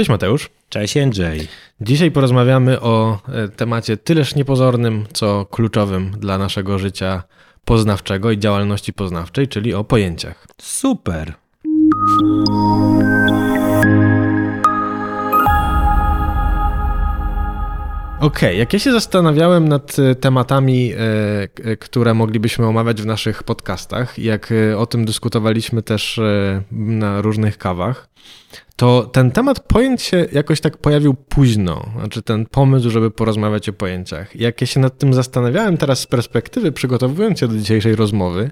Cześć Mateusz. Cześć Andrzej. Dzisiaj porozmawiamy o e, temacie tyleż niepozornym, co kluczowym dla naszego życia poznawczego i działalności poznawczej, czyli o pojęciach. Super. Okej, okay. jak ja się zastanawiałem nad e, tematami, e, które moglibyśmy omawiać w naszych podcastach, jak o tym dyskutowaliśmy też na różnych kawach, to ten temat pojęć się jakoś tak pojawił późno, znaczy ten pomysł, żeby porozmawiać o pojęciach. Jak ja się nad tym zastanawiałem teraz z perspektywy, przygotowując się do dzisiejszej rozmowy,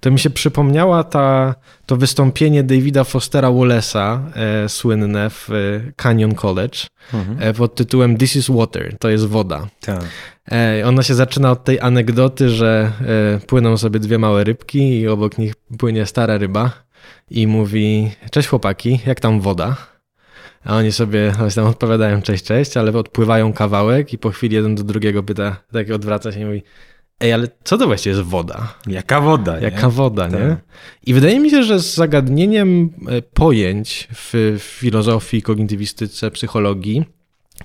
to mi się przypomniała ta, to wystąpienie Davida Fostera Wallace'a, e, słynne w e, Canyon College, mhm. e, pod tytułem This is Water, to jest woda. Tak. E, ona się zaczyna od tej anegdoty, że e, płyną sobie dwie małe rybki i obok nich płynie stara ryba i mówi: Cześć chłopaki, jak tam woda? A oni sobie tam odpowiadają: Cześć, cześć, ale odpływają kawałek i po chwili jeden do drugiego pyta, tak odwraca się i mówi: Ej, ale co to właściwie jest woda? Jaka woda? Jaka nie? woda, nie? Tak. I wydaje mi się, że z zagadnieniem e, pojęć w filozofii, kognitywistyce, psychologii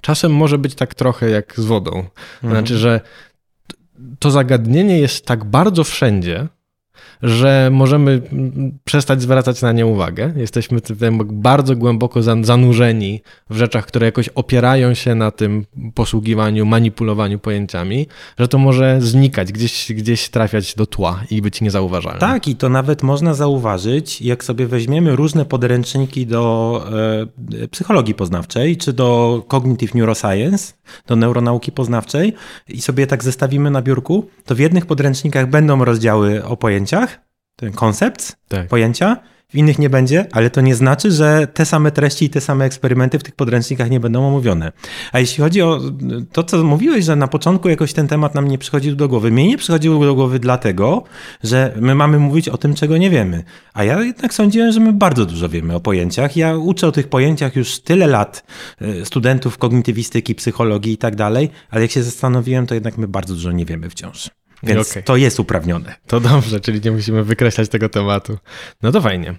czasem może być tak trochę jak z wodą. Mhm. Znaczy, że to zagadnienie jest tak bardzo wszędzie, że możemy przestać zwracać na nie uwagę. Jesteśmy bardzo głęboko zanurzeni w rzeczach, które jakoś opierają się na tym posługiwaniu, manipulowaniu pojęciami, że to może znikać, gdzieś, gdzieś trafiać do tła i być niezauważalne. Tak, i to nawet można zauważyć, jak sobie weźmiemy różne podręczniki do e, psychologii poznawczej, czy do cognitive neuroscience, do neuronauki poznawczej i sobie tak zestawimy na biurku, to w jednych podręcznikach będą rozdziały o pojęciach, ten koncept, tak. pojęcia, w innych nie będzie, ale to nie znaczy, że te same treści i te same eksperymenty w tych podręcznikach nie będą omówione. A jeśli chodzi o to, co mówiłeś, że na początku jakoś ten temat nam nie przychodził do głowy, mnie nie przychodził do głowy dlatego, że my mamy mówić o tym, czego nie wiemy. A ja jednak sądziłem, że my bardzo dużo wiemy o pojęciach. Ja uczę o tych pojęciach już tyle lat e, studentów kognitywistyki, psychologii i tak dalej, ale jak się zastanowiłem, to jednak my bardzo dużo nie wiemy wciąż. Więc okay. to jest uprawnione. To dobrze, czyli nie musimy wykreślać tego tematu. No to fajnie.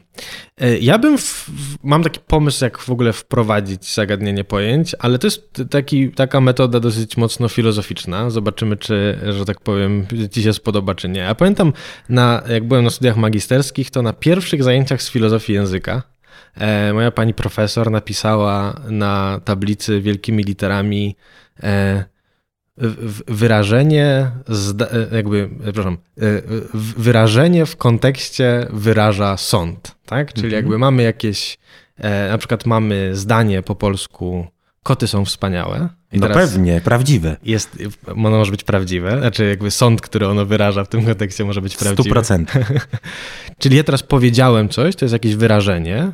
E, ja bym, w, mam taki pomysł, jak w ogóle wprowadzić zagadnienie pojęć, ale to jest taki, taka metoda dosyć mocno filozoficzna. Zobaczymy, czy, że tak powiem, ci się spodoba, czy nie. Ja pamiętam, na, jak byłem na studiach magisterskich, to na pierwszych zajęciach z filozofii języka e, moja pani profesor napisała na tablicy wielkimi literami e, wyrażenie, e, jakby, przepraszam, e, wyrażenie w kontekście wyraża sąd, tak? Czyli mhm. jakby mamy jakieś, e, na przykład mamy zdanie po polsku koty są wspaniałe. I no pewnie, prawdziwe. Jest, ono może być prawdziwe, znaczy jakby sąd, który ono wyraża w tym kontekście może być prawdziwy. 100%. Czyli ja teraz powiedziałem coś, to jest jakieś wyrażenie,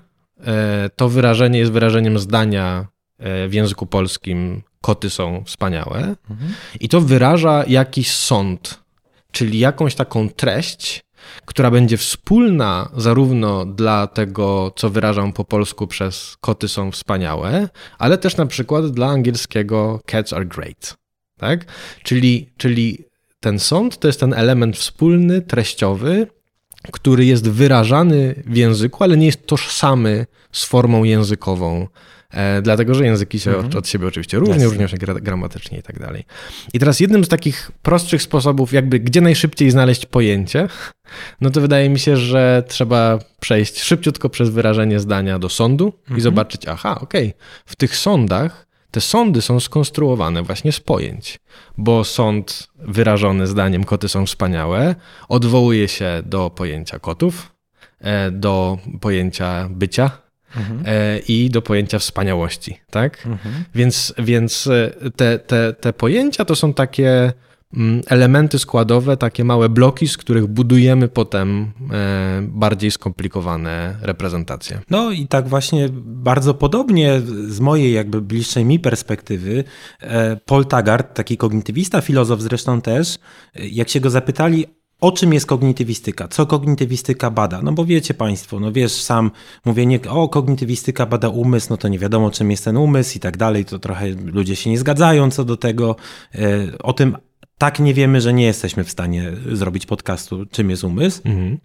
to wyrażenie jest wyrażeniem zdania w języku polskim koty są wspaniałe. Mhm. I to wyraża jakiś sąd, czyli jakąś taką treść, która będzie wspólna zarówno dla tego, co wyrażam po polsku przez koty są wspaniałe, ale też na przykład dla angielskiego cats are great. Tak? Czyli, czyli ten sąd to jest ten element wspólny, treściowy, który jest wyrażany w języku, ale nie jest tożsamy z formą językową dlatego że języki się mhm. od, siebie oczywiście różnią, różnią się gramatycznie i tak dalej. I teraz jednym z takich prostszych sposobów, jakby gdzie najszybciej znaleźć pojęcie, no to wydaje mi się, że trzeba przejść szybciutko przez wyrażenie zdania do sądu mhm. i zobaczyć, aha, okej, okay, w tych sądach te sądy są skonstruowane właśnie z pojęć, bo sąd wyrażony zdaniem koty są wspaniałe odwołuje się do pojęcia kotów, e, do pojęcia bycia, mhm. E, i do pojęcia wspaniałości, tak? Mhm. Więc, więc e, te, te, te pojęcia to są takie mm, elementy składowe, takie małe bloki, z których budujemy potem e, bardziej skomplikowane reprezentacje. No i tak właśnie bardzo podobnie z mojej jakby bliższej mi perspektywy Paul Taggart, taki kognitywista, filozof zresztą też, jak się go zapytali o czym jest kognitywistyka? Co kognitywistyka bada? No bo wiecie Państwo, no wiesz, sam mówienie, o kognitywistyka bada umysł, no to nie wiadomo czym jest ten umysł i tak dalej, to trochę ludzie się nie zgadzają co do tego. E, o tym tak nie wiemy, że nie jesteśmy w stanie zrobić podcastu, czym jest umysł. Mhm.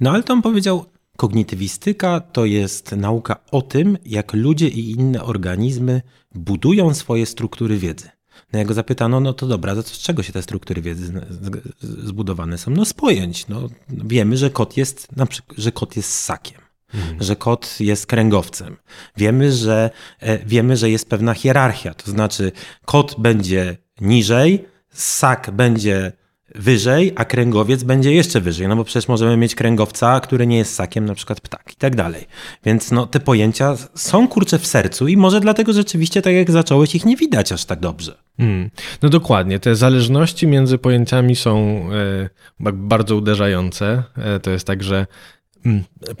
No ale to on powiedział, kognitywistyka to jest nauka o tym, jak ludzie i inne organizmy budują swoje struktury wiedzy. No jak go zapytano, no to dobra, to z czego się te struktury wiedzy zbudowane są? No z pojęć. No, wiemy, że kot jest, na przykład, że kot jest ssakiem. Mhm. Że kot jest kręgowcem. Wiemy że, e, wiemy, że jest pewna hierarchia. To znaczy, kot będzie niżej, ssak będzie wyżej, a kręgowiec będzie jeszcze wyżej, no bo przecież możemy mieć kręgowca, który nie jest sakiem, na przykład ptak i tak dalej. Więc no, te pojęcia są kurcze w sercu i może dlatego rzeczywiście, tak jak zacząłeś, ich nie widać aż tak dobrze. Hmm. No dokładnie, te zależności między pojęciami są e, bardzo uderzające. E, to jest tak, że Mm,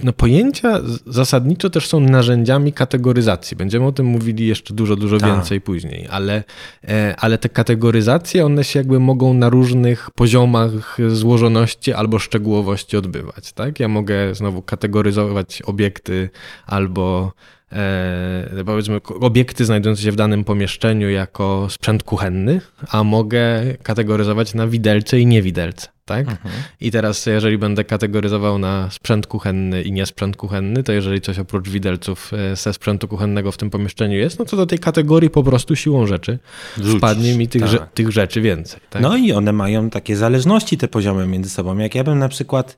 no, pojęcia zasadniczo też są narzędziami kategoryzacji. Będziemy o tym mówili jeszcze dużo, dużo tak. więcej później, ale, e, ale te kategoryzacje, one się jakby mogą na różnych poziomach złożoności albo szczegółowości odbywać. Tak? Ja mogę znowu kategoryzować obiekty albo e, powiedzmy obiekty znajdujące się w danym pomieszczeniu jako sprzęt kuchenny, a mogę kategoryzować na widelce i niewidelce tak? Mhm. I teraz, jeżeli będę kategoryzował na sprzęt kuchenny i niesprzęt kuchenny, to jeżeli coś oprócz widelców e, ze sprzętu kuchennego w tym pomieszczeniu jest, no to do tej kategorii po prostu siłą rzeczy Rzucić, wpadnie mi tych, tak. tych rzeczy więcej. Tak? No i one mają takie zależności, te poziomy między sobą. Jak ja bym na przykład,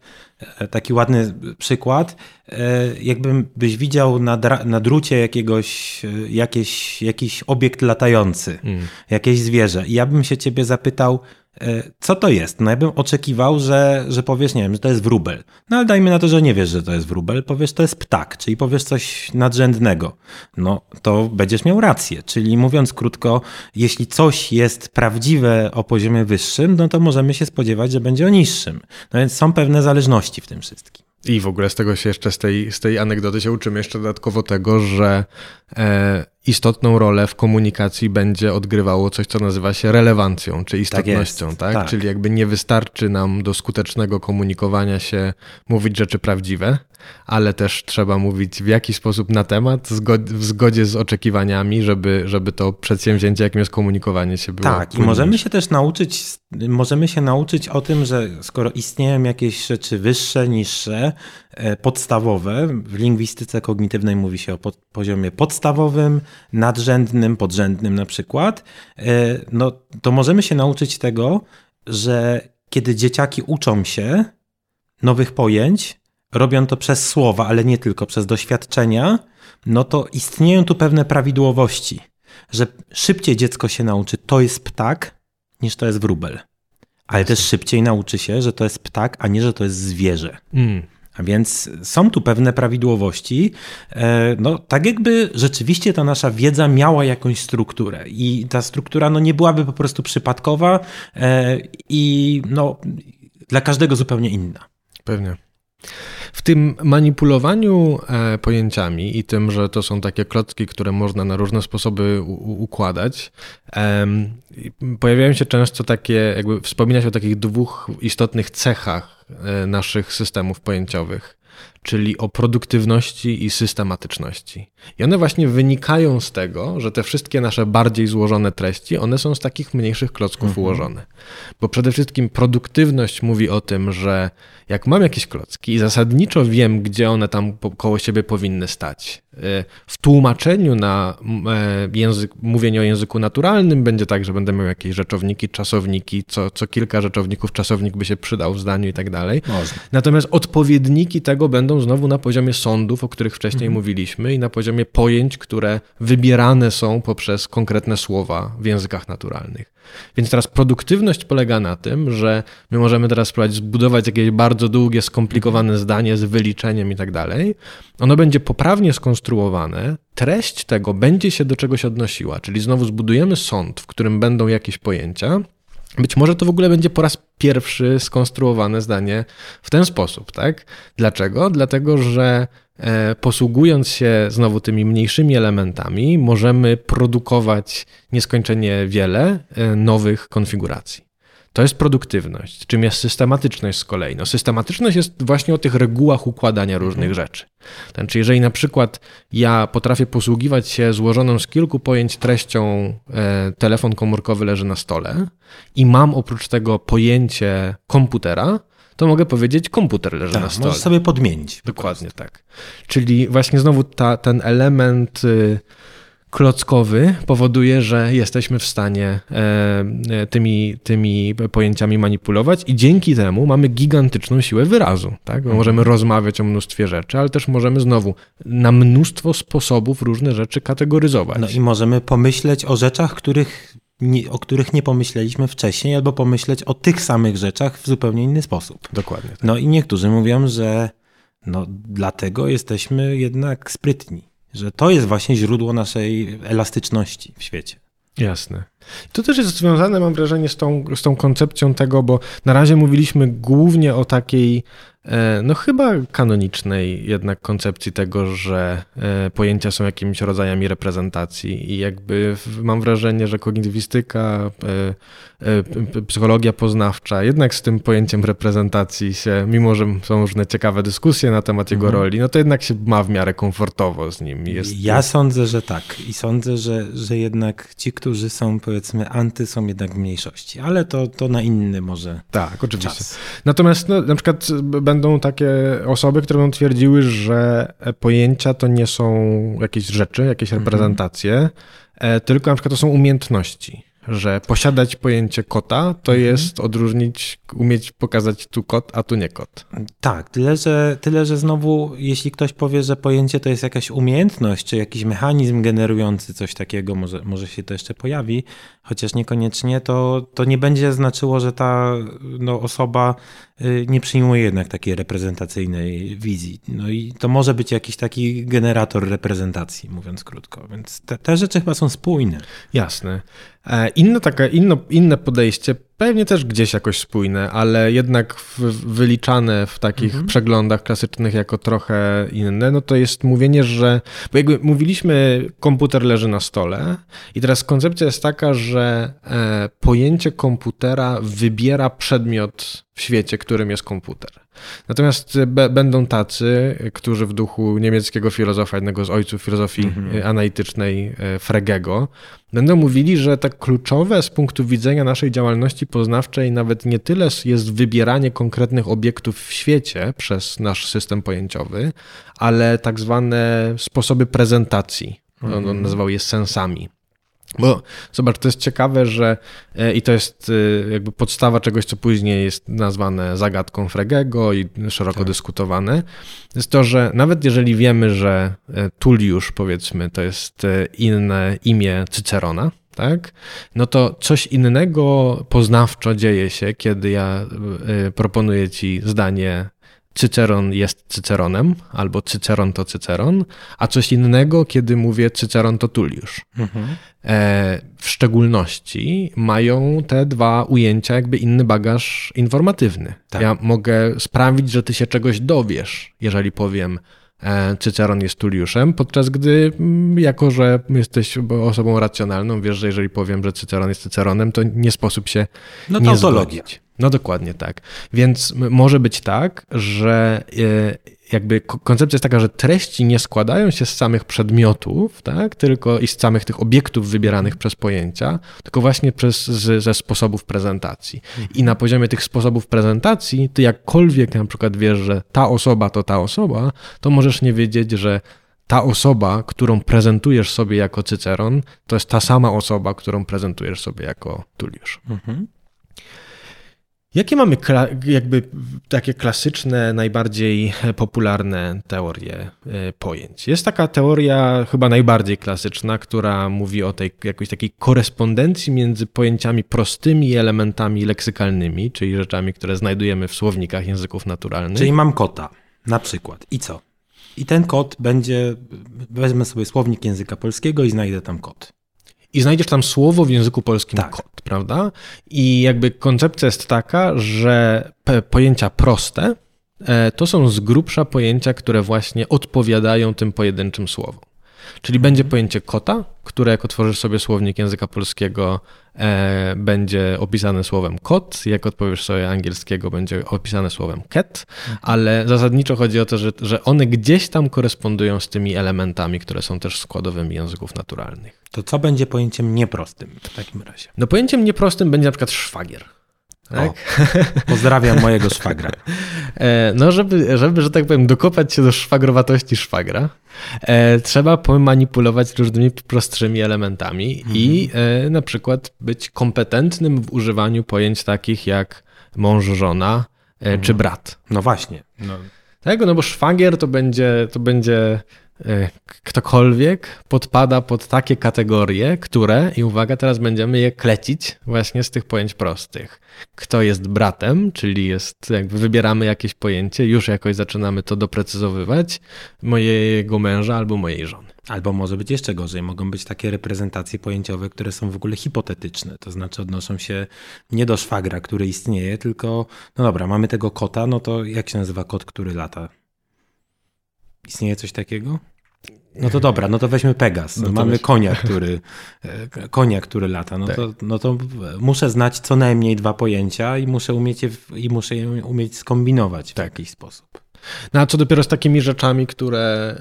e, taki ładny przykład, e, jakbym byś widział na, na drucie jakiegoś, jakieś, jakiś obiekt latający, mm. jakieś zwierzę i ja bym się ciebie zapytał, E, co to jest? No ja bym oczekiwał, że, że powiesz, nie wiem, że to jest wróbel. No ale dajmy na to, że nie wiesz, że to jest wróbel, powiesz, to jest ptak, czyli powiesz coś nadrzędnego. No to będziesz miał rację. Czyli mówiąc krótko, jeśli coś jest prawdziwe o poziomie wyższym, no to możemy się spodziewać, że będzie o niższym. No więc są pewne zależności w tym wszystkim. I w ogóle z tego się jeszcze, z tej, z tej anegdoty się uczymy jeszcze dodatkowo tego, że e, istotną rolę w komunikacji będzie odgrywało coś, co nazywa się relewancją, czy tak istotnością, tak, tak? tak? Czyli jakby nie wystarczy nam do skutecznego komunikowania się mówić rzeczy prawdziwe, ale też trzeba mówić w jakiś sposób na temat, w zgodzie z oczekiwaniami, żeby, żeby to przedsięwzięcie, jakim jest komunikowanie się było. Tak, i możemy się też nauczyć, możemy się nauczyć o tym, że skoro istnieją jakieś rzeczy wyższe, niższe, e, podstawowe, w lingwistyce kognitywnej mówi się o poziomie podstawowym, nadrzędnym, podrzędnym na przykład, e, no to możemy się nauczyć tego, że kiedy dzieciaki uczą się nowych pojęć, robią to przez słowa, ale nie tylko przez doświadczenia, no to istnieją tu pewne prawidłowości, że szybciej dziecko się nauczy, to jest ptak, niż to jest wróbel. Ale też szybciej nauczy się, że to jest ptak, a nie, że to jest zwierzę. Mm. A więc są tu pewne prawidłowości. E, no, tak jakby rzeczywiście ta nasza wiedza miała jakąś strukturę i ta struktura no, nie byłaby po prostu przypadkowa e, i no, dla każdego zupełnie inna. Pewnie. W tym manipulowaniu e, pojęciami i tym, że to są takie klocki, które można na różne sposoby układać, pojawiają się często takie, jakby wspominać o takich dwóch istotnych cechach e, naszych systemów pojęciowych czyli o produktywności i systematyczności. I one właśnie wynikają z tego, że te wszystkie nasze bardziej złożone treści, one są z takich mniejszych klocków mhm. ułożone. Bo przede wszystkim produktywność mówi o tym, że jak mam jakieś klocki i zasadniczo wiem, gdzie one tam koło siebie powinny stać, w tłumaczeniu na e, język, mówienie o języku naturalnym będzie tak, że będę miał jakieś rzeczowniki, czasowniki, co, co kilka rzeczowników, czasownik by się przydał w zdaniu i tak dalej. Można. Natomiast odpowiedniki tego będą znowu na poziomie sądów, o których wcześniej mhm. mówiliśmy i na poziomie pojęć, które wybierane są poprzez konkretne słowa w językach naturalnych. Więc teraz produktywność polega na tym, że my możemy teraz spróbować zbudować jakieś bardzo długie, skomplikowane zdanie z wyliczeniem i tak dalej. Ono będzie poprawnie skonstruowane, treść tego będzie się do czegoś odnosiła, czyli znowu zbudujemy sąd, w którym będą jakieś pojęcia. Być może to w ogóle będzie po raz pierwszy skonstruowane zdanie w ten sposób, tak? Dlaczego? Dlatego, że posługując się znowu tymi mniejszymi elementami, możemy produkować nieskończenie wiele e, nowych konfiguracji. To jest produktywność. Czym jest systematyczność z kolei? No, systematyczność jest właśnie o tych regułach układania różnych mhm. rzeczy. Znaczy, jeżeli na przykład ja potrafię posługiwać się złożoną z kilku pojęć treścią e, telefon komórkowy leży na stole i mam oprócz tego pojęcie komputera, to mogę powiedzieć komputer leży tak, na stole. Możesz sobie podmienić. Dokładnie tak. Czyli właśnie znowu ta, ten element y, klockowy powoduje, że jesteśmy w stanie e, e, tymi, tymi pojęciami manipulować i dzięki temu mamy gigantyczną siłę wyrazu. Tak? Mhm. Możemy rozmawiać o mnóstwie rzeczy, ale też możemy znowu na mnóstwo sposobów różne rzeczy kategoryzować. No i możemy pomyśleć o rzeczach, których nie, o których nie pomyśleliśmy wcześniej, albo pomyśleć o tych samych rzeczach w zupełnie inny sposób. Dokładnie. Tak. No i niektórzy mówią, że no, dlatego jesteśmy jednak sprytni że to jest właśnie źródło naszej elastyczności w świecie. Jasne. To też jest związane, mam wrażenie, z tą, z tą koncepcją tego, bo na razie mówiliśmy głównie o takiej E, no chyba kanonicznej jednak koncepcji tego, że e, pojęcia są jakimiś rodzajami reprezentacji i jakby mam wrażenie, że kognitywistyka, e, psychologia poznawcza jednak z tym pojęciem reprezentacji się, mimo że są różne ciekawe dyskusje na temat jego mhm. roli, no to jednak się ma w miarę komfortowo z nim. Jest... Ja sądzę, że tak i sądzę, że, że jednak ci, którzy są powiedzmy anty są jednak w mniejszości, ale to, to na inny może Tak, oczywiście. Czas. Natomiast no, na przykład będą takie osoby, które będą twierdziły, że pojęcia to nie są jakieś rzeczy, jakieś mhm. reprezentacje, e, tylko na przykład to są umiejętności że posiadać pojęcie kota to mhm. jest odróżnić, umieć pokazać tu kot, a tu nie kot. Tak, tyle że, tyle, że znowu, jeśli ktoś powie, że pojęcie to jest jakaś umiejętność, czy jakiś mechanizm generujący coś takiego, może, może się to jeszcze pojawi, chociaż niekoniecznie, to, to nie będzie znaczyło, że ta no, osoba nie przyjmuje jednak takiej reprezentacyjnej wizji. No i to może być jakiś taki generator reprezentacji, mówiąc krótko. Więc te, te rzeczy chyba są spójne. Jasne. E, inne, takie, inno, inne podejście Pewnie też gdzieś jakoś spójne, ale jednak wyliczane w takich mhm. przeglądach klasycznych jako trochę inne, no to jest mówienie, że. Bo jakby mówiliśmy, komputer leży na stole, i teraz koncepcja jest taka, że e, pojęcie komputera wybiera przedmiot w świecie, którym jest komputer. Natomiast będą tacy, którzy w duchu niemieckiego filozofa, jednego z ojców filozofii mhm. analitycznej, e, Fregego, będą mówili, że tak kluczowe z punktu widzenia naszej działalności poznawczej nawet nie tyle jest wybieranie konkretnych obiektów w świecie przez nasz system pojęciowy, ale tak zwane sposoby prezentacji. On, on mhm. nazywał je sensami. Bo zobacz, to jest ciekawe, że e, i to jest e, jakby podstawa czegoś, co później jest nazwane zagadką Fregego i szeroko tak. dyskutowane, jest to, że nawet jeżeli wiemy, że e, Tulliusz powiedzmy to jest inne imię Cycerona, tak? No to coś innego poznawczo dzieje się, kiedy ja proponuję ci zdanie Cyceron jest Cyceronem, albo Cyceron to Cyceron, a coś innego, kiedy mówię Cyceron to Tulliusz. Mhm. E, w szczególności mają te dwa ujęcia jakby inny bagaż informatywny. Tak. Ja mogę sprawić, że ty się czegoś dowiesz, jeżeli powiem e, Cyceron jest Tulliuszem, podczas gdy mm, jako, że jesteś osobą racjonalną, wiesz, że jeżeli powiem, że Cyceron jest Cyceronem, to nie sposób się no nie zgodzić. No dokładnie tak. Więc może być tak, że e, jakby koncepcja jest taka, że treści nie składają się z samych przedmiotów, tak, tylko i z samych tych obiektów wybieranych przez pojęcia, tylko właśnie przez, z, ze sposobów prezentacji. I na poziomie tych sposobów prezentacji, ty jakkolwiek na przykład wiesz, że ta osoba to ta osoba, to możesz nie wiedzieć, że ta osoba, którą prezentujesz sobie jako Cyceron, to jest ta sama osoba, którą prezentujesz sobie jako Tulliusz. Mhm. Jakie mamy jakby takie klasyczne, najbardziej popularne teorie e, pojęć? Jest taka teoria chyba najbardziej klasyczna, która mówi o tej jakiejś takiej korespondencji między pojęciami prostymi i elementami leksykalnymi, czyli rzeczami, które znajdujemy w słownikach języków naturalnych. Czyli mam kota na przykład. I co? I ten kot będzie, wezmę sobie słownik języka polskiego i znajdę tam kot i znajdziesz tam słowo w języku polskim tak. kot, prawda? I jakby koncepcja jest taka, że pojęcia proste e, to są z grubsza pojęcia, które właśnie odpowiadają tym pojedynczym słowom. Czyli będzie pojęcie kota, które jak otworzysz sobie słownik języka polskiego, e, będzie opisane słowem kot, jak odpowiesz sobie angielskiego, będzie opisane słowem cat, ale zasadniczo chodzi o to, że, że one gdzieś tam korespondują z tymi elementami, które są też składowymi języków naturalnych. To co będzie pojęciem nieprostym w takim razie? No pojęciem nieprostym będzie na przykład szwagier. Tak? O, pozdrawiam mojego szwagra. E, no, żeby, żeby, że tak powiem, dokopać się do szwagrowatości szwagra, e, trzeba pomanipulować różnymi prostszymi elementami mhm. i e, na przykład być kompetentnym w używaniu pojęć takich jak mąż, żona mhm. czy brat. No właśnie. No. Tak, no bo szwagier to będzie, to będzie ktokolwiek podpada pod takie kategorie, które, i uwaga, teraz będziemy je klecić właśnie z tych pojęć prostych. Kto jest bratem, czyli jest, jakby wybieramy jakieś pojęcie, już jakoś zaczynamy to doprecyzowywać, mojego męża albo mojej żony. Albo może być jeszcze gorzej, mogą być takie reprezentacje pojęciowe, które są w ogóle hipotetyczne, to znaczy odnoszą się nie do szwagra, który istnieje, tylko, no dobra, mamy tego kota, no to jak się nazywa kot, który lata? Istnieje coś takiego? No to dobra, no to weźmy Pegas. No Mamy weź... konia, który, e, konia, który lata. No, tak. to, no to muszę znać co najmniej dwa pojęcia i muszę umieć je, i muszę je umieć skombinować w tak. jakiś sposób. No a co dopiero z takimi rzeczami, które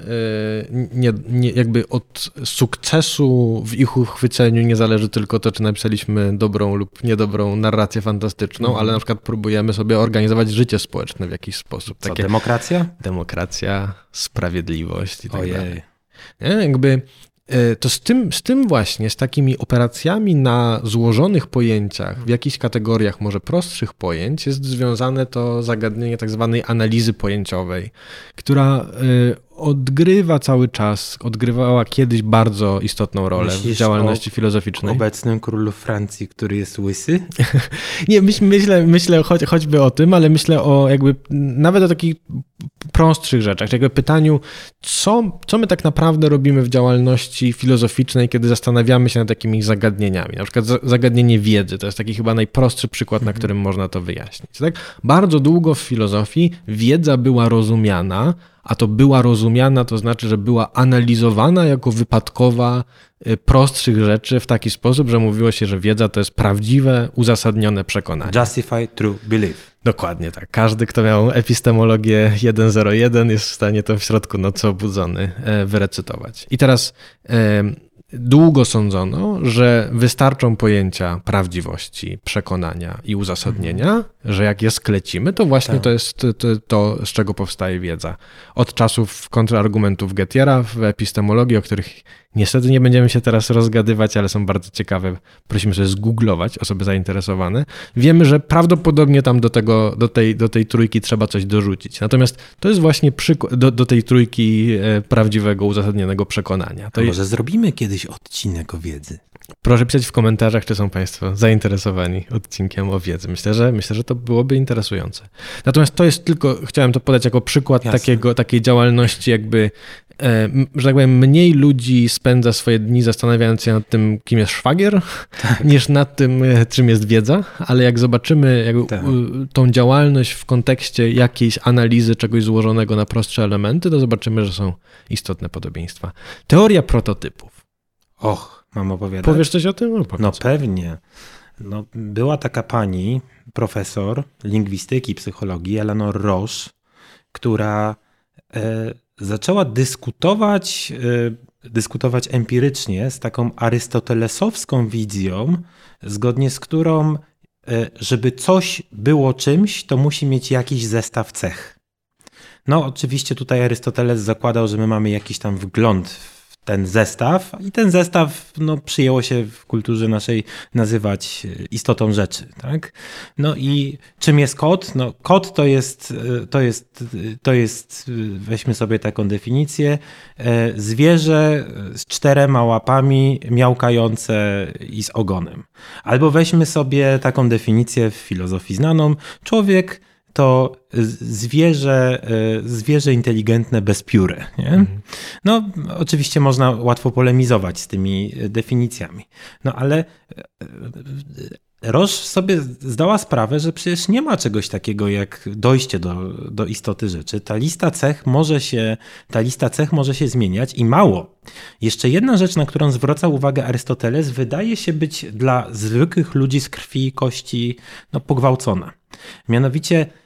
y, nie, nie, jakby od sukcesu w ich uchwyceniu nie zależy tylko to, czy napisaliśmy dobrą lub niedobrą narrację fantastyczną, mm. ale na przykład próbujemy sobie organizować życie społeczne w jakiś sposób. Co, Takie, demokracja? Demokracja, sprawiedliwość i tak Ojej. dalej. Nie? Jakby E, to z tym, z tym właśnie, z takimi operacjami na złożonych pojęciach, w jakichś kategoriach może prostszych pojęć, jest związane to zagadnienie tak zwanej analizy pojęciowej, która e, odgrywa cały czas, odgrywała kiedyś bardzo istotną rolę Myślisz w działalności filozoficznej. obecnym królu Francji, który jest łysy? Nie, myślę, myślę choć, choćby o tym, ale myślę o jakby nawet o takich prostszych rzeczach, jakby pytaniu, co, co my tak naprawdę robimy w działalności filozoficznej, kiedy zastanawiamy się nad takimi zagadnieniami. Na przykład zagadnienie wiedzy, to jest taki chyba najprostszy przykład, na mhm. którym można to wyjaśnić. Tak? Bardzo długo w filozofii wiedza była rozumiana a to była rozumiana, to znaczy, że była analizowana jako wypadkowa y, prostszych rzeczy w taki sposób, że mówiło się, że wiedza to jest prawdziwe, uzasadnione przekonanie. Justify true belief. Dokładnie tak. Każdy, kto miał epistemologię 101 jest w stanie to w środku nocy obudzony e, wyrecytować. I teraz Długo sądzono, że wystarczą pojęcia prawdziwości, przekonania i uzasadnienia, mhm. że jak je sklecimy, to właśnie tak. to jest to, to, z czego powstaje wiedza. Od czasów kontrargumentów Gettiera w epistemologii, o których Niestety nie będziemy się teraz rozgadywać, ale są bardzo ciekawe. Prosimy sobie zgooglować osoby zainteresowane. Wiemy, że prawdopodobnie tam do, tego, do, tej, do tej trójki trzeba coś dorzucić. Natomiast to jest właśnie przykład do, do tej trójki e, prawdziwego, uzasadnionego przekonania. To może jest... zrobimy kiedyś odcinek o wiedzy. Proszę pisać w komentarzach, czy są Państwo zainteresowani odcinkiem o wiedzy. Myślę, że myślę, że to byłoby interesujące. Natomiast to jest tylko, chciałem to podać jako przykład takiego, takiej działalności, jakby że tak powiem, mniej ludzi spędza swoje dni zastanawiając się nad tym, kim jest szwagier, tak. niż nad tym, e, czym jest wiedza, ale jak zobaczymy jakby tak. tą działalność w kontekście jakiejś analizy czegoś złożonego na prostsze elementy, to zobaczymy, że są istotne podobieństwa. Teoria prototypów. Och, mam opowiadać? Powiesz coś o tym? No, no pewnie. No, była taka pani, profesor lingwistyki, psychologii, Eleanor Roche, która e, zaczęła dyskutować, e, dyskutować empirycznie z taką arystotelesowską wizją, zgodnie z którą, e, żeby coś było czymś, to musi mieć jakiś zestaw cech. No, oczywiście tutaj Arystoteles zakładał, że my mamy jakiś tam wgląd ten zestaw i ten zestaw no, przyjęło się w kulturze naszej nazywać istotą rzeczy. Tak? No i czym jest kot? No, kot to jest, to jest, to jest, weźmy sobie taką definicję, e, zwierzę z czterema łapami, miałkające i z ogonem. Albo weźmy sobie taką definicję w filozofii znaną, człowiek to zwierzę, e, zwierzę inteligentne bez pióry. Nie? Mhm. No, oczywiście można łatwo polemizować z tymi definicjami. No ale e, Roż sobie zdała sprawę, że przecież nie ma czegoś takiego jak dojście do, do istoty rzeczy. Ta lista cech może się, ta lista cech może się zmieniać i mało. Jeszcze jedna rzecz, na którą zwraca uwagę Arystoteles, wydaje się być dla zwykłych ludzi z krwi i kości no, pogwałcona. Mianowicie E,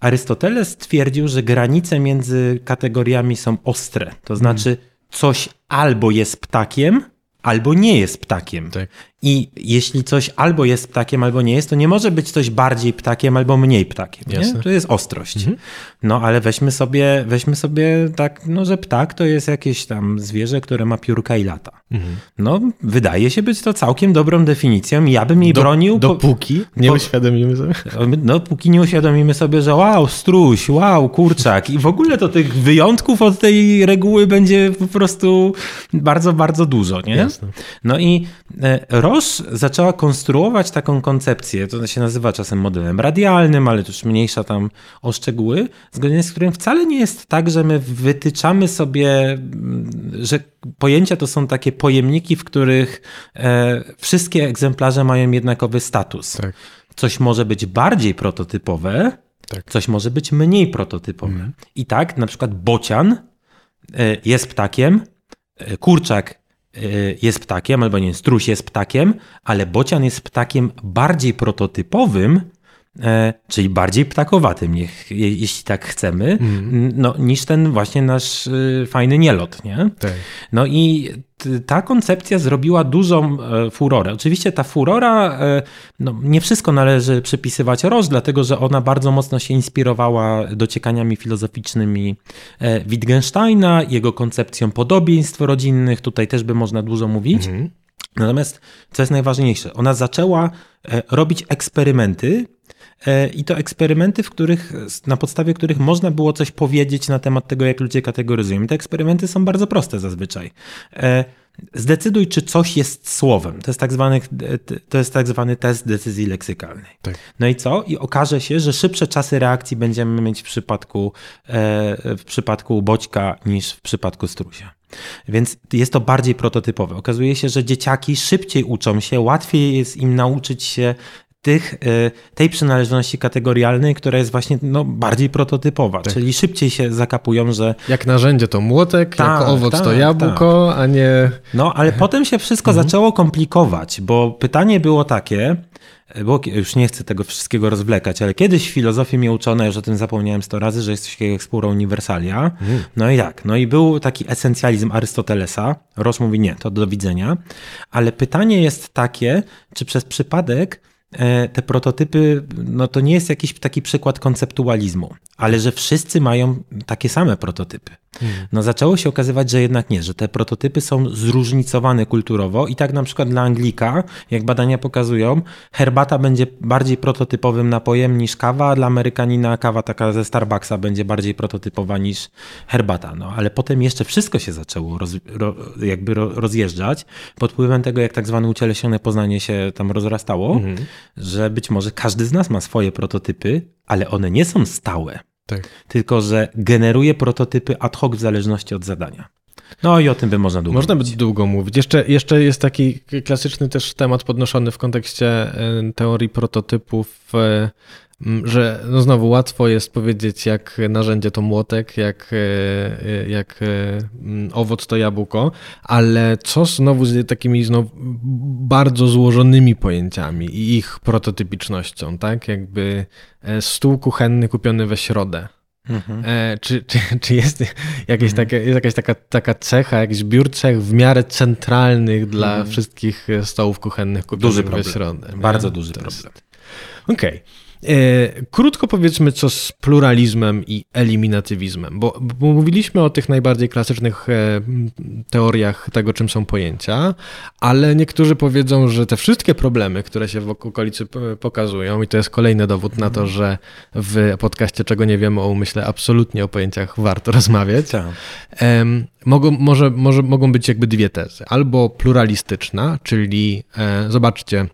Arystoteles twierdził, że granice między kategoriami są ostre. To znaczy, coś albo jest ptakiem, albo nie jest ptakiem. Tak. I jeśli coś albo jest ptakiem, albo nie jest, to nie może być coś bardziej ptakiem, albo mniej ptakiem. Nie? To jest ostrość. Mhm. No ale weźmy sobie, weźmy sobie tak, no, że ptak to jest jakieś tam zwierzę, które ma piórka i lata. Mhm. No, wydaje się być to całkiem dobrą definicją. Ja bym jej Do, bronił. Dopóki po, nie uświadomimy sobie. No, póki nie uświadomimy sobie, że wow, struś, wow, kurczak. I w ogóle to tych wyjątków od tej reguły będzie po prostu bardzo, bardzo dużo, nie? Jasne. No i e, Roche zaczęła konstruować taką koncepcję, to się nazywa czasem modelem radialnym, ale to już mniejsza tam o szczegóły, zgodnie z którym wcale nie jest tak, że my wytyczamy sobie, że pojęcia to są takie pojemniki, w których e, wszystkie egzemplarze mają jednakowy status. Tak. Coś może być bardziej prototypowe, tak. coś może być mniej prototypowe. Mhm. I tak na przykład bocian e, jest ptakiem, e, kurczak jest ptakiem, albo nie, struś jest ptakiem, ale bocian jest ptakiem bardziej prototypowym czyli bardziej ptakowatym, jeśli tak chcemy, mm. no, niż ten właśnie nasz y, fajny nielot. Nie? Tak. No i ta koncepcja zrobiła dużą e, furorę. Oczywiście ta furora, e, no, nie wszystko należy przypisywać Roż, dlatego że ona bardzo mocno się inspirowała dociekaniami filozoficznymi Wittgensteina, jego koncepcją podobieństw rodzinnych, tutaj też by można dużo mówić. Mm. Natomiast, co jest najważniejsze, ona zaczęła robić eksperymenty, E, i to eksperymenty, w których, na podstawie których można było coś powiedzieć na temat tego, jak ludzie kategoryzują. I te eksperymenty są bardzo proste zazwyczaj. E, zdecyduj, czy coś jest słowem. To jest tak zwany, to jest tak zwany test decyzji leksykalnej. Tak. No i co? I okaże się, że szybsze czasy reakcji będziemy mieć w przypadku, e, w przypadku bodźka niż w przypadku strusia. Więc jest to bardziej prototypowe. Okazuje się, że dzieciaki szybciej uczą się, łatwiej jest im nauczyć się tych, y, tej przynależności kategorialnej, która jest właśnie no, bardziej prototypowa, tak. czyli szybciej się zakapują, że... Jak narzędzie to młotek, tak, jak owoc tak, to jabłko, tak. a nie... No, ale potem się wszystko mhm. zaczęło komplikować, bo pytanie było takie, bo już nie chcę tego wszystkiego rozwlekać, ale kiedyś w filozofii mnie uczono, już o tym zapomniałem sto razy, że jest coś takiego jak spóra uniwersalia. Mhm. No i tak, no i był taki esencjalizm Arystotelesa. Ross mówi nie, to do widzenia. Ale pytanie jest takie, czy przez przypadek te prototypy, no to nie jest jakiś taki przykład konceptualizmu, ale że wszyscy mają takie same prototypy. Hmm. No zaczęło się okazywać, że jednak nie, że te prototypy są zróżnicowane kulturowo i tak na przykład dla Anglika, jak badania pokazują, herbata będzie bardziej prototypowym napojem niż kawa, a dla Amerykanina kawa taka ze Starbucksa będzie bardziej prototypowa niż herbata. No ale potem jeszcze wszystko się zaczęło roz, ro, jakby rozjeżdżać pod wpływem tego, jak tak zwane ucieleśnione poznanie się tam rozrastało, hmm. że być może każdy z nas ma swoje prototypy, ale one nie są stałe. Tak. Tylko, że generuje prototypy ad hoc w zależności od zadania. No i o tym by można długo Można mówić. by długo mówić. Jeszcze, jeszcze jest taki klasyczny też temat podnoszony w kontekście e, teorii prototypów e, że no znowu łatwo jest powiedzieć, jak narzędzie to młotek, jak, e, e, jak e, owoc to jabłko, ale co znowu z takimi znowu bardzo złożonymi pojęciami i ich prototypicznością, tak? Jakby stół kuchenny kupiony we środę. Mhm. czy, czy, czy jest, jakieś mhm. takie, jest jakaś taka, taka cecha, jakiś zbiór cech w miarę centralnych dla mhm. wszystkich stołów kuchennych kupionych duży we środę? Bardzo nie? duży to problem. Okej. Okay. E, krótko powiedzmy, co z pluralizmem i eliminatywizmem, bo, bo, mówiliśmy o tych najbardziej klasycznych e, teoriach tego, czym są pojęcia, ale niektórzy powiedzą, że te wszystkie problemy, które się w okolicy pokazują, i to jest kolejny dowód na to, że w podcaście Czego nie wiemy o umyśle, absolutnie o pojęciach warto rozmawiać, tak. mogą, może, może, mogą być jakby dwie tezy. Albo pluralistyczna, czyli e, zobaczcie,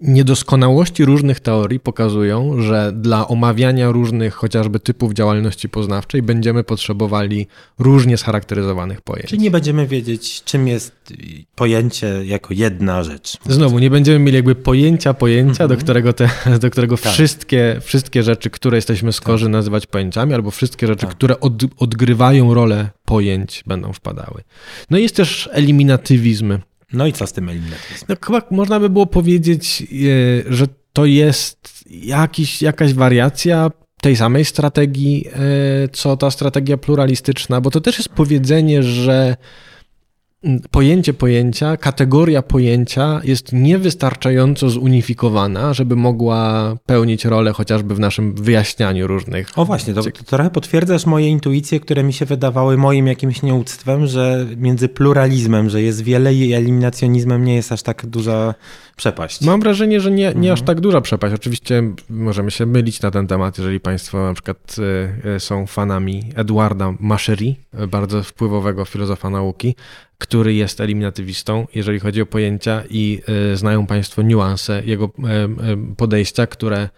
Niedoskonałości różnych teorii pokazują, że dla omawiania różnych chociażby typów działalności poznawczej będziemy potrzebowali różnie scharakteryzowanych pojęć. Czyli nie będziemy wiedzieć, czym jest pojęcie jako jedna rzecz. Znowu, nie będziemy mieli jakby pojęcia, pojęcia, mhm. do którego, te, do którego tak. wszystkie, wszystkie rzeczy, które jesteśmy skorzy tak. nazywać pojęciami, albo wszystkie rzeczy, tak. które od, odgrywają rolę pojęć, będą wpadały. No i jest też eliminatywizm no i co z tym eliminatywizmem? No chyba można by było powiedzieć, e, że to jest jakiś, jakaś wariacja tej samej strategii, e, co ta strategia pluralistyczna, bo to też jest powiedzenie, że pojęcie pojęcia, kategoria pojęcia jest niewystarczająco zunifikowana, żeby mogła pełnić rolę chociażby w naszym wyjaśnianiu różnych. O właśnie, to, to trochę potwierdzasz moje intuicje, które mi się wydawały moim jakimś nieuctwem, że między pluralizmem, że jest wiele i eliminacjonizmem nie jest aż tak duża przepaść. Mam wrażenie, że nie, nie mhm. aż tak duża przepaść. Oczywiście możemy się mylić na ten temat, jeżeli Państwo na przykład e, e, są fanami Edwarda Machery, bardzo wpływowego filozofa nauki, który jest eliminatywistą, jeżeli chodzi o pojęcia i e, znają Państwo niuanse jego podejścia, które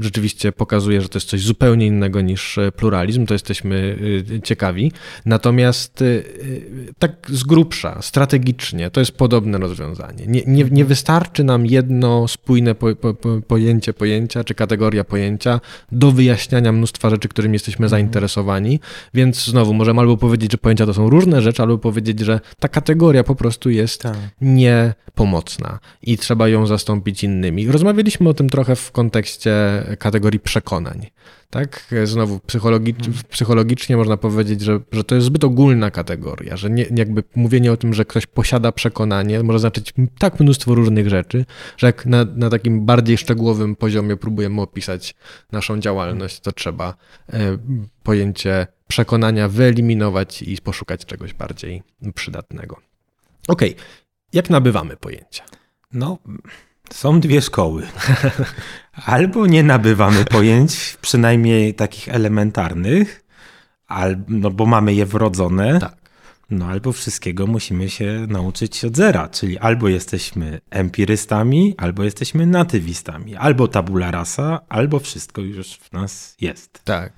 rzeczywiście pokazuje, że to jest coś zupełnie innego niż e, pluralizm, to jesteśmy e, ciekawi. Natomiast e, tak z grubsza, strategicznie, to jest podobne rozwiązanie. Nie, nie, nie wystarczy nam jedno spójne po, po, pojęcie pojęcia czy kategoria pojęcia do wyjaśniania mnóstwa rzeczy, którymi jesteśmy mhm. zainteresowani, więc znowu możemy albo powiedzieć, że pojęcia to są różne rzeczy, albo powiedzieć, że ta kategoria po prostu jest tak. niepomocna i trzeba ją zastąpić innymi. Rozmawialiśmy o tym trochę w kontekście kontekście kategorii przekonań. Tak? Znowu mhm. psychologicznie można powiedzieć, że, że to jest zbyt ogólna kategoria, że nie, jakby mówienie o tym, że ktoś posiada przekonanie, może znaczyć tak mnóstwo różnych rzeczy, że jak na, na takim bardziej szczegółowym poziomie próbujemy opisać naszą działalność, to trzeba e, pojęcie przekonania wyeliminować i poszukać czegoś bardziej przydatnego. Ok, jak nabywamy pojęcia? No, są dwie szkoły. Albo nie nabywamy pojęć, przynajmniej takich elementarnych, albo, no bo mamy je wrodzone. Tak. No albo wszystkiego musimy się nauczyć od zera, czyli albo jesteśmy empirystami, albo jesteśmy natywistami, albo tabula rasa, albo wszystko już w nas jest. Tak.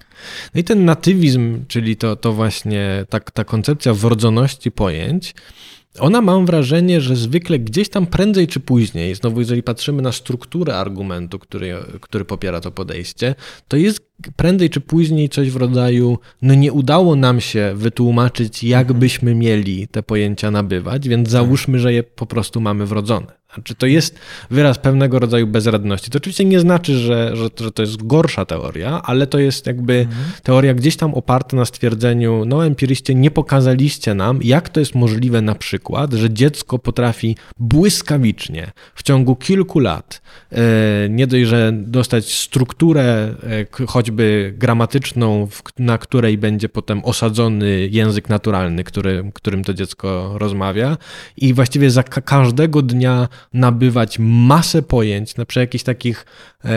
No i ten natywizm, czyli to, to właśnie ta, ta koncepcja wrodzoności pojęć, ona mam wrażenie, że zwykle gdzieś tam prędzej czy później, znowu jeżeli patrzymy na strukturę argumentu, który, który popiera to podejście, to jest prędzej czy później coś w rodzaju, no nie udało nam się wytłumaczyć, jak mhm. byśmy mieli te pojęcia nabywać, więc załóżmy, że je po prostu mamy wrodzone. Znaczy, to jest wyraz pewnego rodzaju bezradności. To oczywiście nie znaczy, że, że, że to jest gorsza teoria, ale to jest jakby mhm. teoria gdzieś tam oparta na stwierdzeniu, no empiryście nie pokazaliście nam, jak to jest możliwe na przykład, że dziecko potrafi błyskawicznie w ciągu kilku lat e, nie dość, że dostać strukturę e, choćby gramatyczną, na której będzie potem osadzony język naturalny, który, którym to dziecko rozmawia i właściwie za każdego dnia nabywać masę pojęć, na przykład jakichś takich e,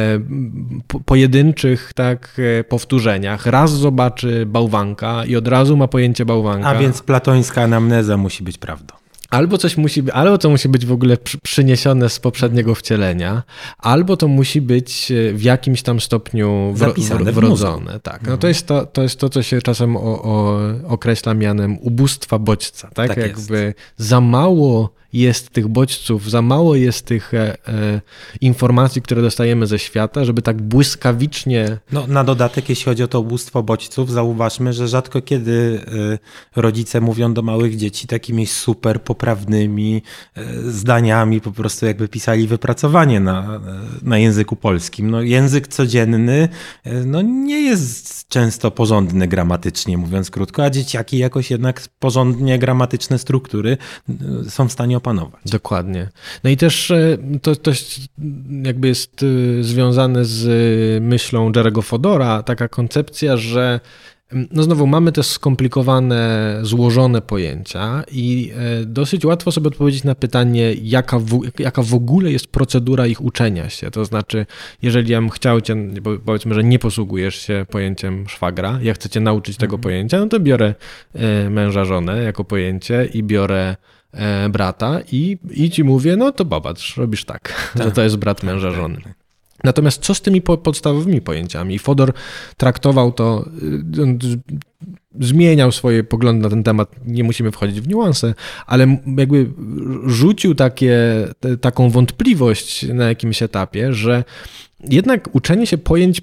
pojedynczych tak, e, powtórzeniach. Raz zobaczy bałwanka i od razu ma pojęcie bałwanka. A więc platońska anamneza musi być prawdą. Albo coś musi albo to musi być w ogóle przyniesione z poprzedniego wcielenia, albo to musi być e, w jakimś tam stopniu Zapisane wrodzone. Tak. No to, mhm. jest to, to jest to, co się czasem o, o, określa mianem ubóstwa bodźca. Tak, tak jakby jest. za mało jest tych bodźców, za mało jest tych e, e, informacji, które dostajemy ze świata, żeby tak błyskawicznie. No, na dodatek, jeśli chodzi o to ubóstwo bodźców, zauważmy, że rzadko kiedy e, rodzice mówią do małych dzieci takimi super poprawnymi e, zdaniami, po prostu jakby pisali wypracowanie na, na języku polskim. No, język codzienny e, no, nie jest często porządny gramatycznie, mówiąc krótko, a dzieciaki jakoś jednak porządnie gramatyczne struktury e, są w stanie opanować. Dokładnie. No i też e, to, to jakby jest e, związane z e, myślą Jerego Fodora, taka koncepcja, że no znowu mamy te skomplikowane, złożone pojęcia i dosyć łatwo sobie odpowiedzieć na pytanie, jaka w, jaka w ogóle jest procedura ich uczenia się. To znaczy, jeżeli ja bym chciał cię, powiedzmy, że nie posługujesz się pojęciem szwagra, ja chcę cię nauczyć tego mhm. pojęcia, no to biorę męża, żonę jako pojęcie i biorę brata i, i ci mówię, no to popatrz, robisz tak, tak. że to jest brat męża tak, żony. Tak. Natomiast co z tymi po podstawowymi pojęciami? Fodor traktował to, y, zmieniał swoje poglądy na ten temat, nie musimy wchodzić w niuanse, ale jakby rzucił takie, taką wątpliwość na jakimś etapie, że jednak uczenie się pojęć,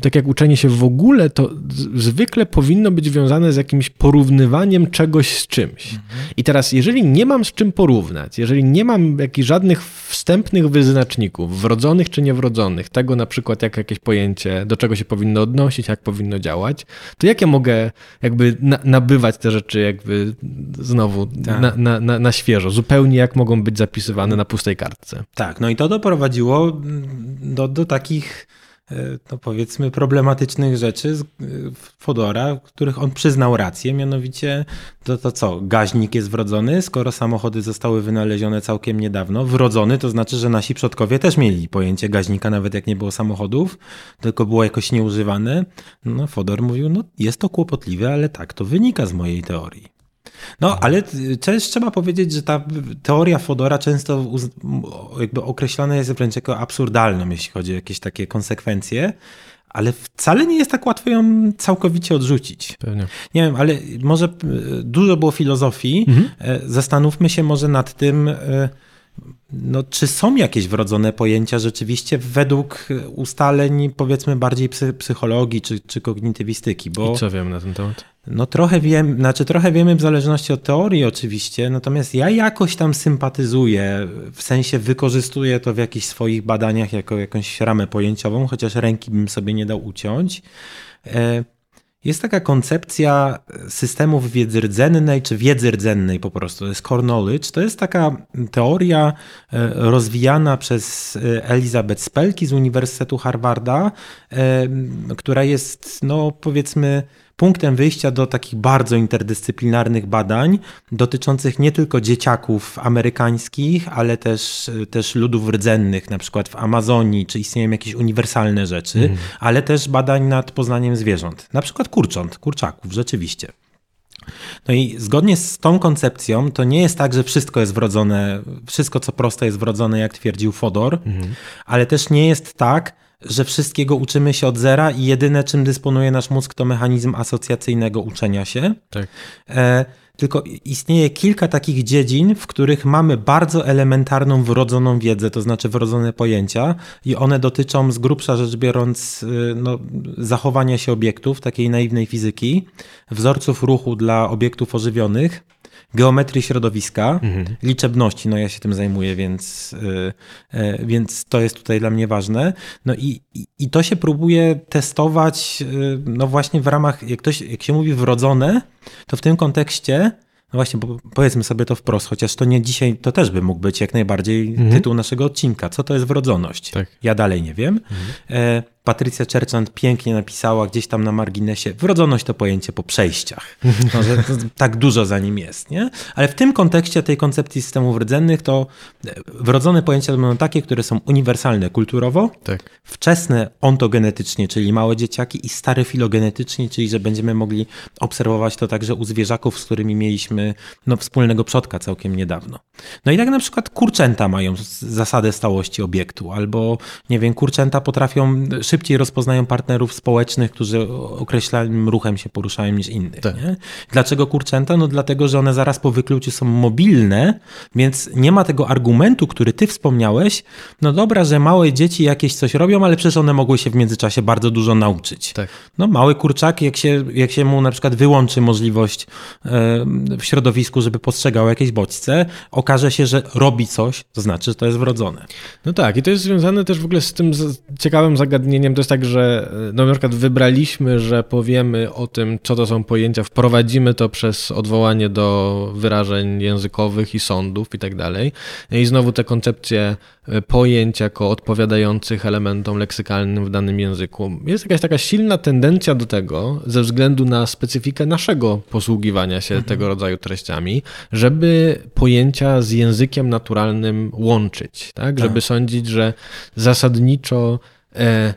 tak jak uczenie się w ogóle, to zwykle powinno być związane z jakimś porównywaniem czegoś z czymś. Mhm. I teraz, jeżeli nie mam z czym porównać, jeżeli nie mam jakichś żadnych wstępnych wyznaczników, wrodzonych czy niewrodzonych, tego na przykład jak jakieś pojęcie, do czego się powinno odnosić, jak powinno działać, to jak ja mogę jakby na, nabywać te rzeczy jakby znowu tak. na, na, na, na świeżo, zupełnie jak mogą być zapisywane na pustej kartce. Tak, no i to doprowadziło do, do takich no powiedzmy, problematycznych rzeczy e, Fodora, których on przyznał rację, mianowicie to, to co, gaźnik jest wrodzony, skoro samochody zostały wynalezione całkiem niedawno. Wrodzony to znaczy, że nasi przodkowie też mieli pojęcie gaźnika, nawet jak nie było samochodów, tylko było jakoś nieużywane. No Fodor mówił, no jest to kłopotliwe, ale tak, to wynika z mojej teorii. No, ale też trzeba powiedzieć, że ta teoria Fodora często jakby określana jest wręcz jako absurdalną, jeśli chodzi o jakieś takie konsekwencje, ale wcale nie jest tak łatwo ją całkowicie odrzucić. Pewnie. Nie wiem, ale może dużo było filozofii. Mhm. E, zastanówmy się może nad tym, e, no, czy są jakieś wrodzone pojęcia rzeczywiście według ustaleń, powiedzmy, bardziej psychologii czy, czy kognitywistyki? Bo, I co wiem na ten temat? No trochę wiem, znaczy trochę wiemy w zależności od teorii oczywiście, natomiast ja jakoś tam sympatyzuję, w sensie wykorzystuję to w jakichś swoich badaniach jako jakąś ramę pojęciową, chociaż ręki bym sobie nie dał uciąć. E, jest taka koncepcja systemów wiedzy rdzennej, czy wiedzy rdzennej po prostu, to jest core knowledge. To jest taka teoria e, rozwijana przez e, Elizabeth Spelki z Uniwersytetu Harvarda, która jest, no powiedzmy, punktem wyjścia do takich bardzo interdyscyplinarnych badań dotyczących nie tylko dzieciaków amerykańskich, ale też, też ludów rdzennych, na przykład w Amazonii, czy istnieją jakieś uniwersalne rzeczy, mm. ale też badań nad poznaniem zwierząt, na przykład kurcząt, kurczaków, rzeczywiście. No i zgodnie z tą koncepcją, to nie jest tak, że wszystko jest wrodzone, wszystko co proste jest wrodzone, jak twierdził Fodor, mm. ale też nie jest tak, że wszystkiego uczymy się od zera i jedyne, czym dysponuje nasz mózg, to mechanizm asocjacyjnego uczenia się. Tak. E, tylko istnieje kilka takich dziedzin, w których mamy bardzo elementarną, wrodzoną wiedzę, to znaczy wrodzone pojęcia, i one dotyczą z grubsza rzecz biorąc y, no, zachowania się obiektów, takiej naiwnej fizyki, wzorców ruchu dla obiektów ożywionych geometrii środowiska, mhm. liczebności, no ja się tym zajmuję, więc, yy, więc to jest tutaj dla mnie ważne. No i, i, to się próbuje testować, yy, no właśnie w ramach, jak, ktoś, jak się mówi wrodzone, to w tym kontekście no właśnie, powiedzmy sobie to wprost, chociaż to nie dzisiaj, to też by mógł być jak najbardziej mhm. tytuł naszego odcinka. Co to jest wrodzoność? Tak. Ja dalej nie wiem. Mhm. E, Patrycja Churchland pięknie napisała gdzieś tam na marginesie, wrodzoność to pojęcie po przejściach. No, że tak dużo za nim jest, nie? Ale w tym kontekście tej koncepcji systemów rdzennych to e, wrodzone pojęcia to będą takie, które są uniwersalne kulturowo, tak. wczesne ontogenetycznie, czyli małe dzieciaki i stare filogenetycznie, czyli że będziemy mogli obserwować to także u zwierzaków, z którymi mieliśmy no, wspólnego przodka całkiem niedawno. No i tak na przykład kurczęta mają zasadę stałości obiektu, albo nie wiem, kurczęta potrafią szybko szybciej rozpoznają partnerów społecznych, którzy określonym ruchem się poruszają niż innych. Tak. Dlaczego kurczęta? No dlatego, że one zaraz po wykluciu są mobilne, więc nie ma tego argumentu, który ty wspomniałeś. No dobra, że małe dzieci jakieś coś robią, ale przecież one mogły się w międzyczasie bardzo dużo nauczyć. Tak. No mały kurczak, jak się, jak się mu na przykład wyłączy możliwość w środowisku, żeby postrzegał jakieś bodźce, okaże się, że robi coś, to znaczy, że to jest wrodzone. No tak, i to jest związane też w ogóle z tym ciekawym zagadnieniem to jest tak, że no, na przykład wybraliśmy, że powiemy o tym, co to są pojęcia, wprowadzimy to przez odwołanie do wyrażeń językowych i sądów i tak dalej. I znowu te koncepcje e, pojęć jako odpowiadających elementom leksykalnym w danym języku. Jest jakaś taka silna tendencja do tego, ze względu na specyfikę naszego posługiwania się mhm. tego rodzaju treściami, żeby pojęcia z językiem naturalnym łączyć, tak? tak. Żeby sądzić, że zasadniczo e,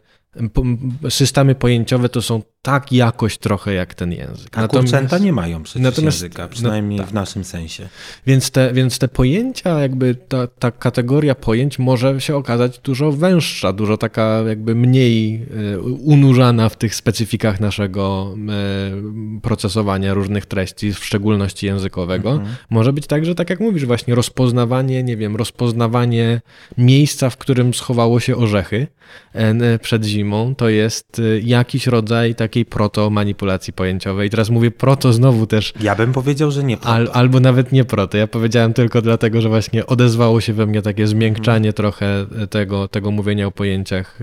systemy pojęciowe to są tak jakoś trochę jak ten język. A natomiast, kurczęta nie mają przecież natomiast, języka, przynajmniej no, tak. w naszym sensie. Więc te, więc te pojęcia, jakby ta, ta kategoria pojęć może się okazać dużo węższa, dużo taka jakby mniej e, unurzana w tych specyfikach naszego e, procesowania różnych treści, w szczególności językowego. Mhm. Może być tak, że tak jak mówisz, właśnie rozpoznawanie, nie wiem, rozpoznawanie miejsca, w którym schowało się orzechy e, przed zimą, to jest jakiś rodzaj tak takiej proto-manipulacji pojęciowej. Teraz mówię proto znowu też. Ja bym powiedział, że nie proto. Al, albo nawet nie proto. Ja powiedziałem tylko dlatego, że właśnie odezwało się we mnie takie zmiękczanie hmm. trochę tego, tego mówienia o pojęciach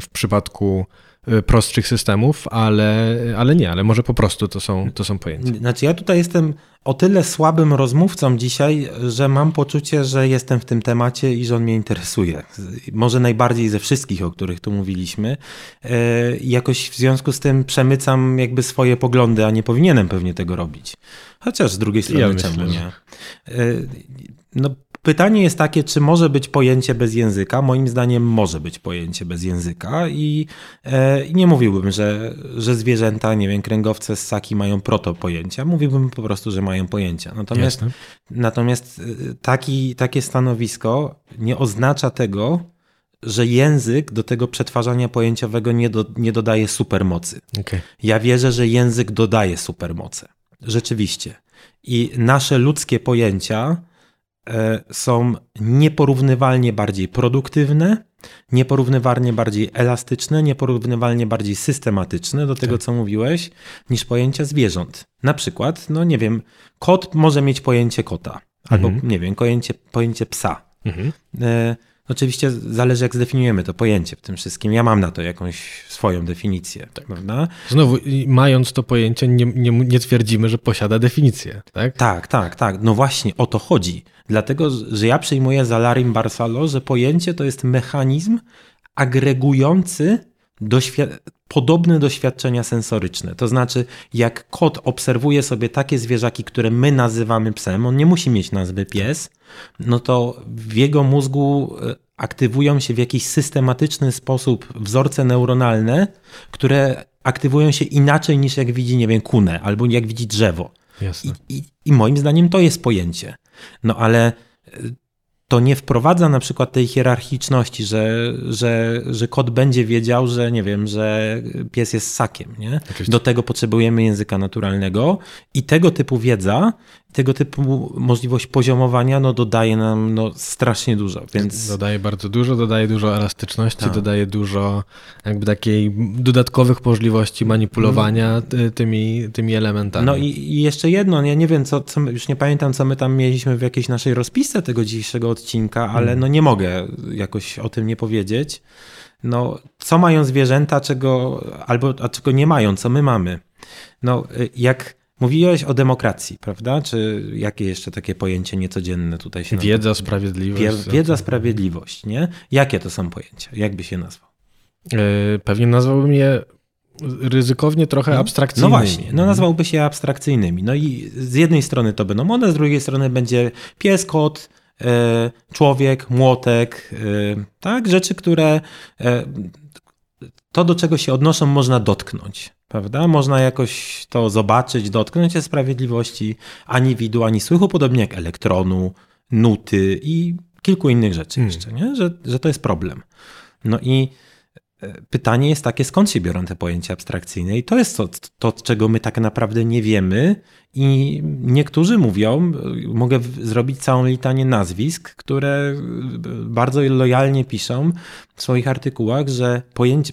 w przypadku y, prostszych systemów, ale, ale nie, ale może po prostu to są, to są pojęcia. Znaczy ja tutaj jestem o tyle słabym rozmówcą dzisiaj, że mam poczucie, że jestem w tym temacie i że on mnie interesuje. Może najbardziej ze wszystkich, o których tu mówiliśmy. E, jakoś w związku z tym przemycam jakby swoje poglądy, a nie powinienem pewnie tego robić. Chociaż z drugiej strony, ja czemu myślę, nie? E, no, Pytanie jest takie, czy może być pojęcie bez języka? Moim zdaniem może być pojęcie bez języka i, e, nie mówiłbym, że, że zwierzęta, nie wiem, kręgowce, ssaki mają proto pojęcia. Mówiłbym po prostu, że mają pojęcia. Natomiast, natomiast e, taki, takie stanowisko nie oznacza tego, że język do tego przetwarzania pojęciowego nie, do, nie dodaje supermocy. Okay. Ja wierzę, że język dodaje supermoce. Rzeczywiście. I nasze ludzkie pojęcia są nieporównywalnie bardziej produktywne, nieporównywalnie bardziej elastyczne, nieporównywalnie bardziej systematyczne do tego, tak. co mówiłeś, niż pojęcia zwierząt. Na przykład, no nie wiem, kot może mieć pojęcie kota, albo mhm. nie wiem, pojęcie, pojęcie psa. Mhm. Oczywiście zależy, jak zdefiniujemy to pojęcie w tym wszystkim. Ja mam na to jakąś swoją definicję, tak. prawda? Znowu, mając to pojęcie, nie, nie, nie twierdzimy, że posiada definicję, tak? Tak, tak, tak. No właśnie o to chodzi. Dlatego, że ja przyjmuję za Larim Barsalo, że pojęcie to jest mechanizm agregujący podobne doświadczenia sensoryczne. To znaczy, jak kot obserwuje sobie takie zwierzaki, które my nazywamy psem, on nie musi mieć nazwy pies, no to w jego mózgu e, aktywują się w jakiś systematyczny sposób wzorce neuronalne, które aktywują się inaczej niż jak widzi, nie wiem, kunę albo jak widzi drzewo. I, i, I moim zdaniem to jest pojęcie. No ale e, to nie wprowadza na przykład tej hierarchiczności, że, że, że kot będzie wiedział, że nie wiem, że pies jest ssakiem. Nie? Do tego potrzebujemy języka naturalnego i tego typu wiedza tego typu możliwość poziomowania no, dodaje nam no, strasznie dużo. Więc... Dodaje bardzo dużo, dodaje dużo elastyczności, tak. dodaje dużo jakby takiej dodatkowych możliwości manipulowania mm. tymi, tymi elementami. No i, i, jeszcze jedno, ja nie wiem, co, co, już nie pamiętam, co my tam mieliśmy w jakiejś naszej rozpisce tego dzisiejszego odcinka, ale mm. no nie mogę jakoś o tym nie powiedzieć. No, co mają zwierzęta, czego, albo a czego nie mają, co my mamy. No, y, jak Mówiłeś o demokracji, prawda? Czy jakie jeszcze takie pojęcie niecodzienne tutaj się Wiedza, sprawiedliwość. Wiedza, sprawiedliwość, nie? Jakie to są pojęcia? Jak by się nazwał? Yy, pewnie nazwałbym je ryzykownie trochę no, abstrakcyjnymi. No właśnie, no nazwałby się abstrakcyjnymi. No i z jednej strony to będą one, z drugiej strony będzie pies, kot, yy, człowiek, młotek, yy, tak? Rzeczy, które to, do czego się odnoszą, można dotknąć prawda? Można jakoś to zobaczyć, dotknąć się sprawiedliwości ani widu, ani słychu, podobnie jak elektronu, nuty i kilku innych rzeczy hmm. jeszcze, nie? Że, że to jest problem. No i pytanie jest takie, skąd się biorą te pojęcia abstrakcyjne? I to jest to, to czego my tak naprawdę nie wiemy i niektórzy mówią, mogę zrobić całą litanię nazwisk, które bardzo lojalnie piszą w swoich artykułach, że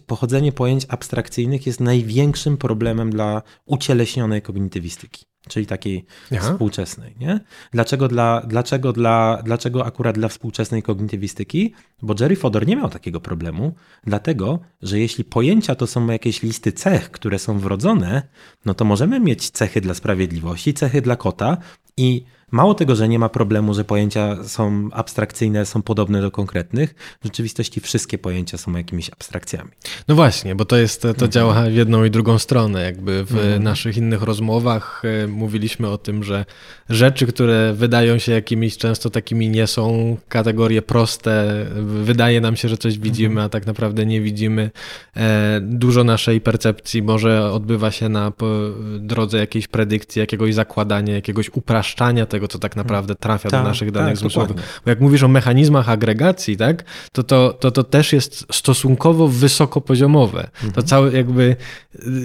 pochodzenie pojęć abstrakcyjnych jest największym problemem dla ucieleśnionej kognitywistyki czyli takiej Aha. współczesnej. Nie? Dlaczego, dla, dlaczego, dla, dlaczego akurat dla współczesnej kognitywistyki? Bo Jerry Fodor nie miał takiego problemu, dlatego, że jeśli pojęcia to są jakieś listy cech, które są wrodzone, no to możemy mieć cechy dla sprawiedliwości, cechy dla kota i Mało tego, że nie ma problemu, że pojęcia są abstrakcyjne, są podobne do konkretnych, w rzeczywistości wszystkie pojęcia są jakimiś abstrakcjami. No właśnie, bo to jest, to mhm. działa w jedną i drugą stronę. Jakby w mhm. naszych innych rozmowach e, mówiliśmy o tym, że rzeczy, które wydają się jakimiś często takimi nie są kategorie proste, wydaje nam się, że coś widzimy, mhm. a tak naprawdę nie widzimy. E, dużo naszej percepcji może odbywa się na drodze jakiejś predykcji, jakiegoś zakładania, jakiegoś upraszczania tego, co tak naprawdę trafia do tak, naszych danych tak, zmysłowych. Bo jak mówisz o mechanizmach agregacji, tak, to, to, to, to też jest stosunkowo wysokopoziomowe. Mhm. To całe jakby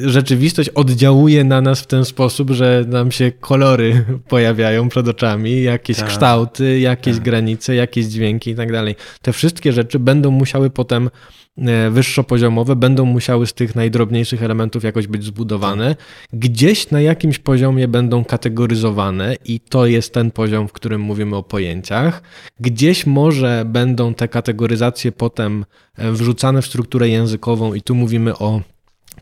rzeczywistość oddziałuje na nas w ten sposób, że nam się kolory pojawiają przed oczami, jakieś tak. kształty, jakieś tak. granice, jakieś dźwięki i tak dalej. Te wszystkie rzeczy będą musiały potem wyższopoziomowe będą musiały z tych najdrobniejszych elementów jakoś być zbudowane. Gdzieś na jakimś poziomie będą kategoryzowane i to jest ten poziom, w którym mówimy o pojęciach. Gdzieś może będą te kategoryzacje potem e, wrzucane w strukturę językową i tu mówimy o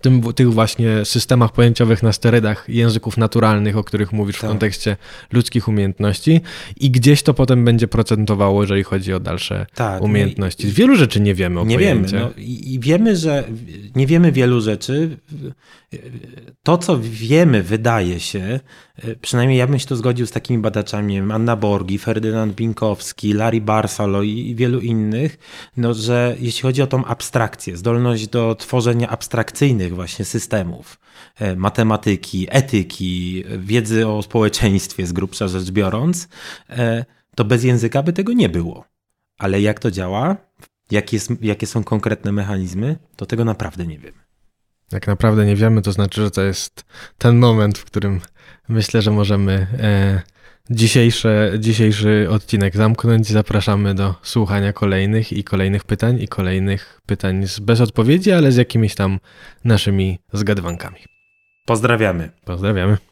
tym, tych właśnie systemach pojęciowych na sterydach języków naturalnych, o których mówisz w Tak. kontekście ludzkich umiejętności i gdzieś to potem będzie procentowało, jeżeli chodzi o dalsze Tak, umiejętności. Wielu rzeczy nie wiemy o Nie wiemy. pojęciach. No, i, I wiemy, że nie wiemy wielu rzeczy. To, co wiemy, wydaje się, przynajmniej ja bym się to zgodził z takimi badaczami, wiem, Anna Borgi, Ferdynand Binkowski, Larry Barsalo i, wielu innych, no, że jeśli chodzi o tą abstrakcję, zdolność do tworzenia abstrakcyjnych właśnie systemów, e, matematyki, etyki, wiedzy o społeczeństwie z grubsza rzecz biorąc, e, to bez języka by tego nie było. Ale jak to działa, jakie, jest, jakie są konkretne mechanizmy, to tego naprawdę nie wiemy. Jak naprawdę nie wiemy, to znaczy, że to jest ten moment, w którym myślę, że możemy e, dzisiejsze, dzisiejszy odcinek zamknąć. Zapraszamy do słuchania kolejnych i kolejnych pytań i kolejnych pytań z, bez odpowiedzi, ale z jakimiś tam naszymi zgadwankami. Pozdrawiamy. Pozdrawiamy.